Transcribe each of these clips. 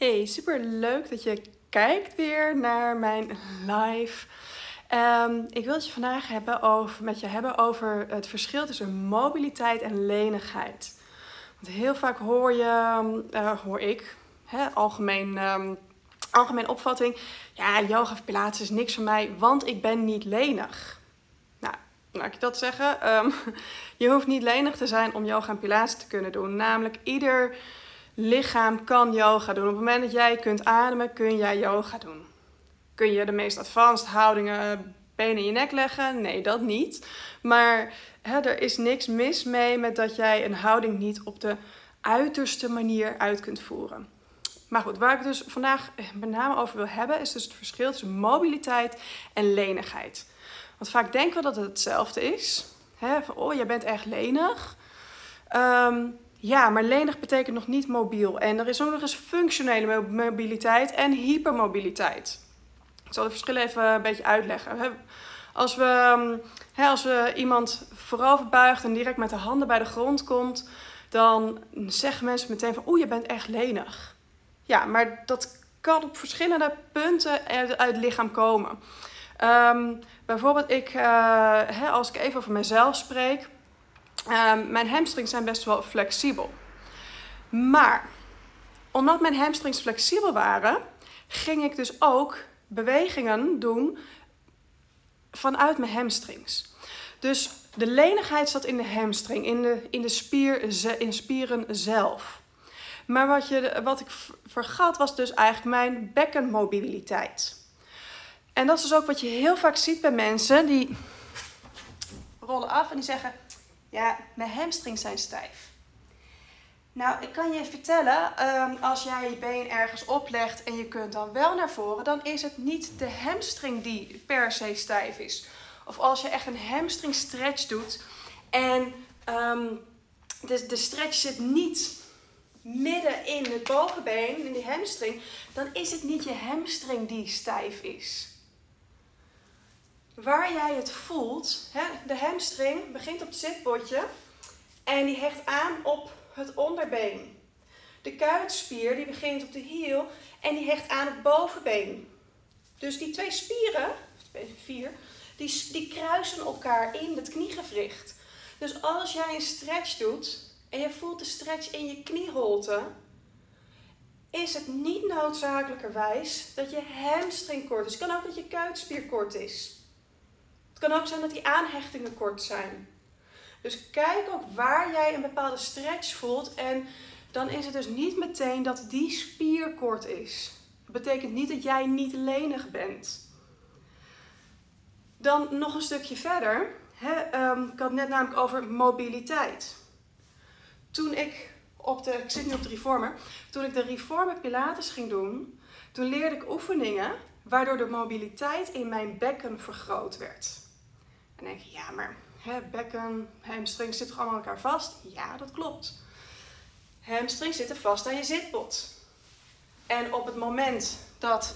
Hey, super leuk dat je kijkt weer naar mijn live. Ehm, ik wil het vandaag hebben over, met je hebben over het verschil tussen mobiliteit en lenigheid. Want heel vaak hoor je, uh, hoor ik, hè, algemeen, um, algemeen opvatting, ja, yoga of pilates is niks voor mij, want ik ben niet lenig. Nou, laat ik dat zeggen. Je hoeft niet lenig te zijn om yoga en pilates te kunnen doen. Namelijk ieder lichaam kan yoga doen. Op het moment dat jij kunt ademen, kun jij yoga doen. Kun je de meest advanced houdingen benen in je nek leggen? Nee, dat niet. Maar hè, er is niks mis mee met dat jij een houding niet op de uiterste manier uit kunt voeren. Maar goed, waar ik dus vandaag met name over wil hebben, is dus het verschil tussen mobiliteit en lenigheid. Want vaak denken we dat het hetzelfde is. Hè, van, oh, jij bent echt lenig. Um, ja, maar lenig betekent nog niet mobiel. En er is ook nog eens functionele mobiliteit en hypermobiliteit. Ik zal de verschillen even een beetje uitleggen. Als we, ehm, als we iemand voorover buigt en direct met de handen bij de grond komt, dan zeggen mensen meteen van oeh, je bent echt lenig. Ja, maar dat kan op verschillende punten uit het lichaam komen. Um, bijvoorbeeld, ik, uh, als ik even over mezelf spreek, Um, mijn hamstrings zijn best wel flexibel. Maar omdat mijn hamstrings flexibel waren, ging ik dus ook bewegingen doen vanuit mijn hamstrings. Dus de lenigheid zat in de hamstring, in de, in de, spier, in spieren zelf. Maar wat, je, wat ik vergat was dus eigenlijk mijn bekkenmobiliteit. En dat is dus ook wat je heel vaak ziet bij mensen die rollen af en die zeggen: ja, mijn hamstrings zijn stijf. Nou, ik kan je vertellen, ehm, als jij je been ergens oplegt en je kunt dan wel naar voren, dan is het niet de hamstring die per se stijf is. Of als je echt een hamstring stretch doet en um, de, de stretch zit niet midden in het bovenbeen, in de hamstring, dan is het niet je hamstring die stijf is waar jij het voelt. De hamstring begint op het zitbotje en die hecht aan op het onderbeen. De kuitspier die begint op de hiel en die hecht aan het bovenbeen. Dus die twee spieren, vier, die, die kruisen elkaar in het kniegewricht. Dus als jij een stretch doet en je voelt de stretch in je knieholte, is het niet noodzakelijkerwijs dat je hamstring kort is. Het kan ook dat je kuitspier kort is. Kan ook zijn dat die aanhechtingen kort zijn. Dus kijk ook waar jij een bepaalde stretch voelt. En dan is het dus niet meteen dat die spier kort is. Dat betekent niet dat jij niet lenig bent. Dan nog een stukje verder. Um, ik had het net namelijk over mobiliteit. Toen ik op de, ik reformer, toen ik de reformer pilates ging doen, toen leerde ik oefeningen waardoor de mobiliteit in mijn bekken vergroot werd. En denk je, ja, maar bekken, hamstring zitten allemaal aan elkaar vast? Ja, dat klopt. Hamstring zitten vast aan je zitbot. En op het moment dat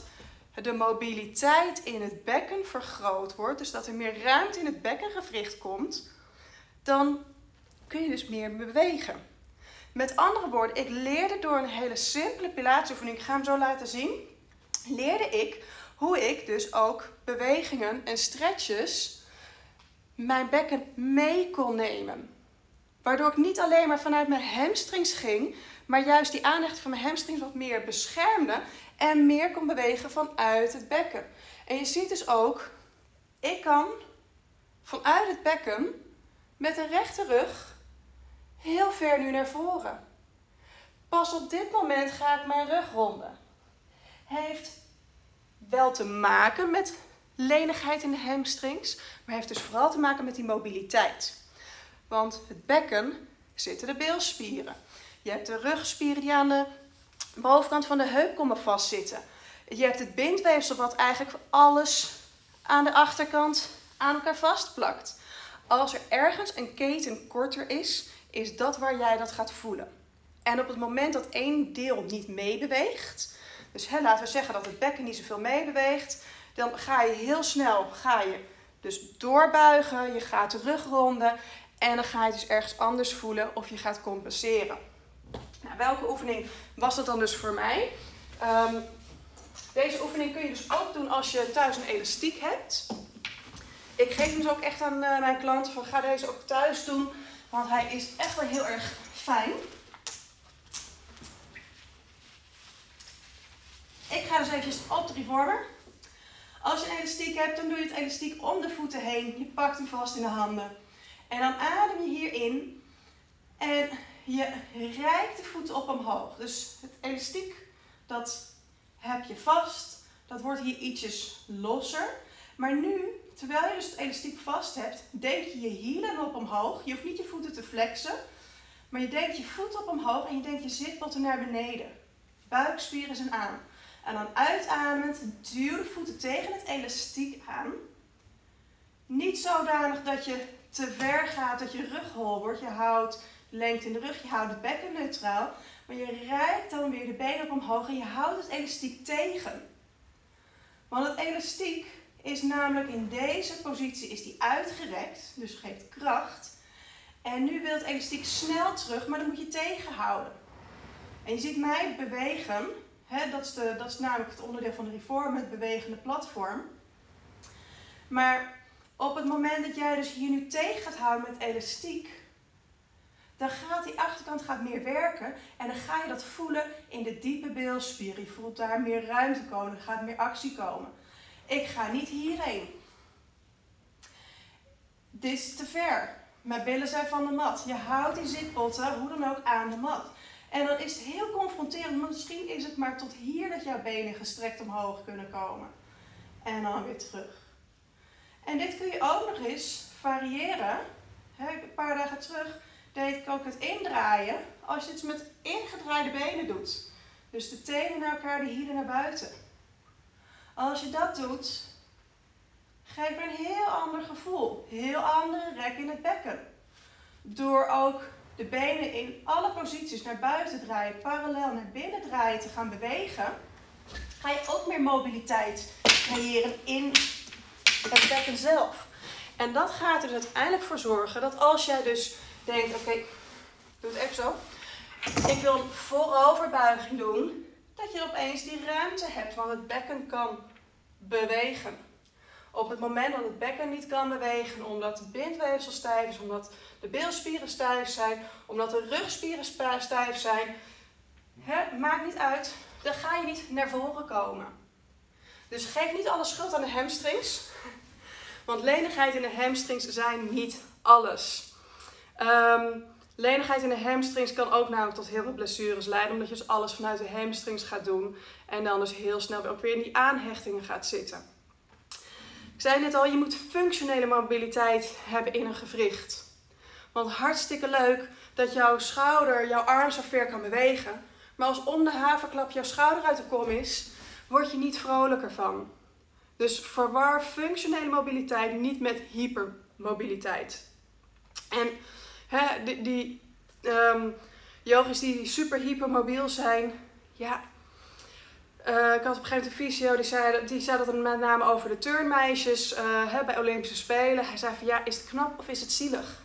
de mobiliteit in het bekken vergroot wordt, dus dat er meer ruimte in het bekkengewricht komt, dan kun je dus meer bewegen. Met andere woorden, ik leerde door een hele simpele pilatesoefening, ik ga hem zo laten zien, leerde ik hoe ik dus ook bewegingen en stretches mijn bekken mee kon nemen. Waardoor ik niet alleen maar vanuit mijn hamstrings ging, maar juist die aanhechting van mijn hamstrings wat meer beschermde en meer kon bewegen vanuit het bekken. En je ziet dus ook, ik kan vanuit het bekken met een rechte rug heel ver nu naar voren. Pas op dit moment ga ik mijn rug ronden. Heeft wel te maken met lenigheid in de hamstrings, maar heeft dus vooral te maken met die mobiliteit. Want het bekken zitten de beelspieren. Je hebt de rugspieren die aan de bovenkant van de heup komen vastzitten. Je hebt het bindweefsel wat eigenlijk alles aan de achterkant aan elkaar vastplakt. Als er ergens een keten korter is, is dat waar jij dat gaat voelen. En op het moment dat één deel niet meebeweegt, dus hè, laten we zeggen dat het bekken niet zoveel meebeweegt, dan ga je heel snel ga je dus doorbuigen, je gaat terugronden en dan ga je dus ergens anders voelen of je gaat compenseren. Nou, welke oefening was dat dan dus voor mij? Ehm, deze oefening kun je dus ook doen als je thuis een elastiek hebt. Ik geef hem dus ook echt aan uh, mijn klanten van ga deze ook thuis doen, want hij is echt wel heel erg fijn. Ik ga dus eventjes op de reformer. Als je een elastiek hebt, dan doe je het elastiek om de voeten heen. Je pakt hem vast in de handen. En dan adem je hierin. En je rijkt de voeten op omhoog. Dus het elastiek, dat heb je vast. Dat wordt hier ietsjes losser. Maar nu, terwijl je dus het elastiek vast hebt, denk je je hielen op omhoog. Je hoeft niet je voeten te flexen. Maar je denkt je voeten op omhoog en je denkt je zitbotten naar beneden. Buikspieren zijn aan. En dan uitademend duw de voeten tegen het elastiek aan. Niet zodanig dat je te ver gaat, dat je rug hol wordt. Je houdt lengte in de rug, je houdt het bekken neutraal. Maar je rijdt dan weer de benen op omhoog en je houdt het elastiek tegen. Want het elastiek is namelijk in deze positie is die uitgerekt, dus geeft kracht. En nu wil het elastiek snel terug, maar dan moet je tegenhouden. En je ziet mij bewegen dat, is de, dat is namelijk het onderdeel van de reform, het bewegende platform. Maar op het moment dat jij dus hier nu tegen gaat houden met elastiek, dan gaat die achterkant gaat meer werken en dan ga je dat voelen in de diepe beelspier. Je voelt daar meer ruimte komen, er gaat meer actie komen. Ik ga niet hierheen. Dit is te ver. Mijn billen zijn van de mat. Je houdt die zitbotten hoe dan ook aan de mat. En dan is het heel confronterend. Misschien is het maar tot hier dat jouw benen gestrekt omhoog kunnen komen. En dan weer terug. En dit kun je ook nog eens variëren. een paar dagen terug deed ik ook het indraaien. Als je het met ingedraaide benen doet. Dus de tenen naar elkaar, de hielen naar buiten. Als je dat doet, geeft je een heel ander gevoel. Heel andere rek in het bekken. Door ook de benen in alle posities naar buiten draaien, parallel naar binnen draaien te gaan bewegen, ga je ook meer mobiliteit creëren in het bekken zelf. En dat gaat er dus uiteindelijk voor zorgen dat als jij dus denkt, oké, doe het even zo. Ik wil een vooroverbuiging doen, dat je opeens die ruimte hebt, want het bekken kan bewegen. Op het moment dat het bekken niet kan bewegen, omdat het bindweefsel stijf is, omdat de beelspieren stijf zijn, omdat de rugspieren stijf zijn, maakt niet uit, dan ga je niet naar voren komen. Dus geef niet alle schuld aan de hamstrings, want lenigheid in de hamstrings zijn niet alles. Um, lenigheid in de hamstrings kan ook namelijk tot heel veel blessures leiden, omdat je dus alles vanuit de hamstrings gaat doen en dan dus heel snel ook weer in die aanhechtingen gaat zitten. Ik zei net al, je moet functionele mobiliteit hebben in een gewricht. Want hartstikke leuk dat jouw schouder, jouw arm zo ver kan bewegen. Maar als om de haverklap jouw schouder uit de kom is, word je niet vrolijker van. Dus verwar functionele mobiliteit niet met hypermobiliteit. En hè, die, die um, yogis die super hypermobiel zijn, ja, uh, ik had op een gegeven moment een visio, die zei, die zei dat het met name over de turnmeisjes uh, bij Olympische Spelen. Hij zei van ja, is het knap of is het zielig?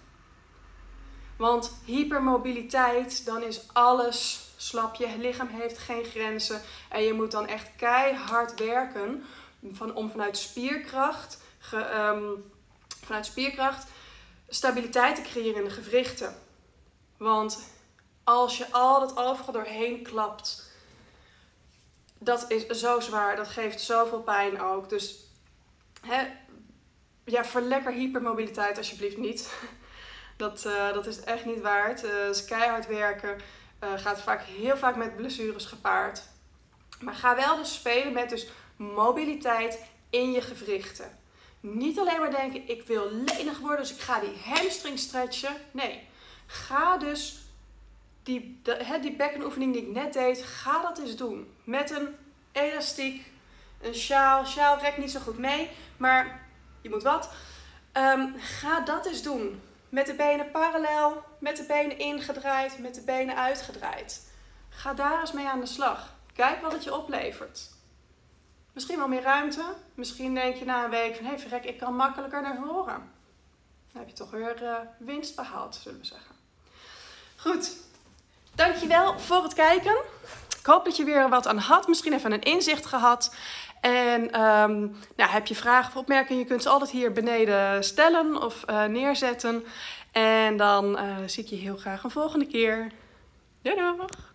Want hypermobiliteit, dan is alles slap. Je lichaam heeft geen grenzen. En je moet dan echt keihard werken van, om vanuit spierkracht, um, vanuit spierkracht stabiliteit te creëren in de gewrichten. Want als je al dat overige doorheen klapt dat is zo zwaar. Dat geeft zoveel pijn ook. Dus hè, ja, verlekker hypermobiliteit alsjeblieft niet. Dat, uh, dat is echt niet waard. Uh, keihard werken uh, gaat vaak, heel vaak met blessures gepaard. Maar ga wel dus spelen met dus mobiliteit in je gewrichten. Niet alleen maar denken, ik wil lenig worden, dus ik ga die hamstring stretchen. Nee, ga dus die, de, die bekkenoefening die ik net deed, ga dat eens doen. Met een elastiek, een sjaal. Sjaal rekt niet zo goed mee, maar je moet wat. Ehm, ga dat eens doen. Met de benen parallel, met de benen ingedraaid, met de benen uitgedraaid. Ga daar eens mee aan de slag. Kijk wat het je oplevert. Misschien wel meer ruimte. Misschien denk je na een week van, hé hey, verrek, ik kan makkelijker naar voren. Dan heb je toch weer uh, winst behaald, zullen we zeggen. Goed, Dankjewel voor het kijken. Ik hoop dat je weer wat aan had. Misschien even een inzicht gehad. En ehm, nou, heb je vragen of opmerkingen, je kunt ze altijd hier beneden stellen of uh, neerzetten. En dan uh, zie ik je heel graag een volgende keer. Doei doeg!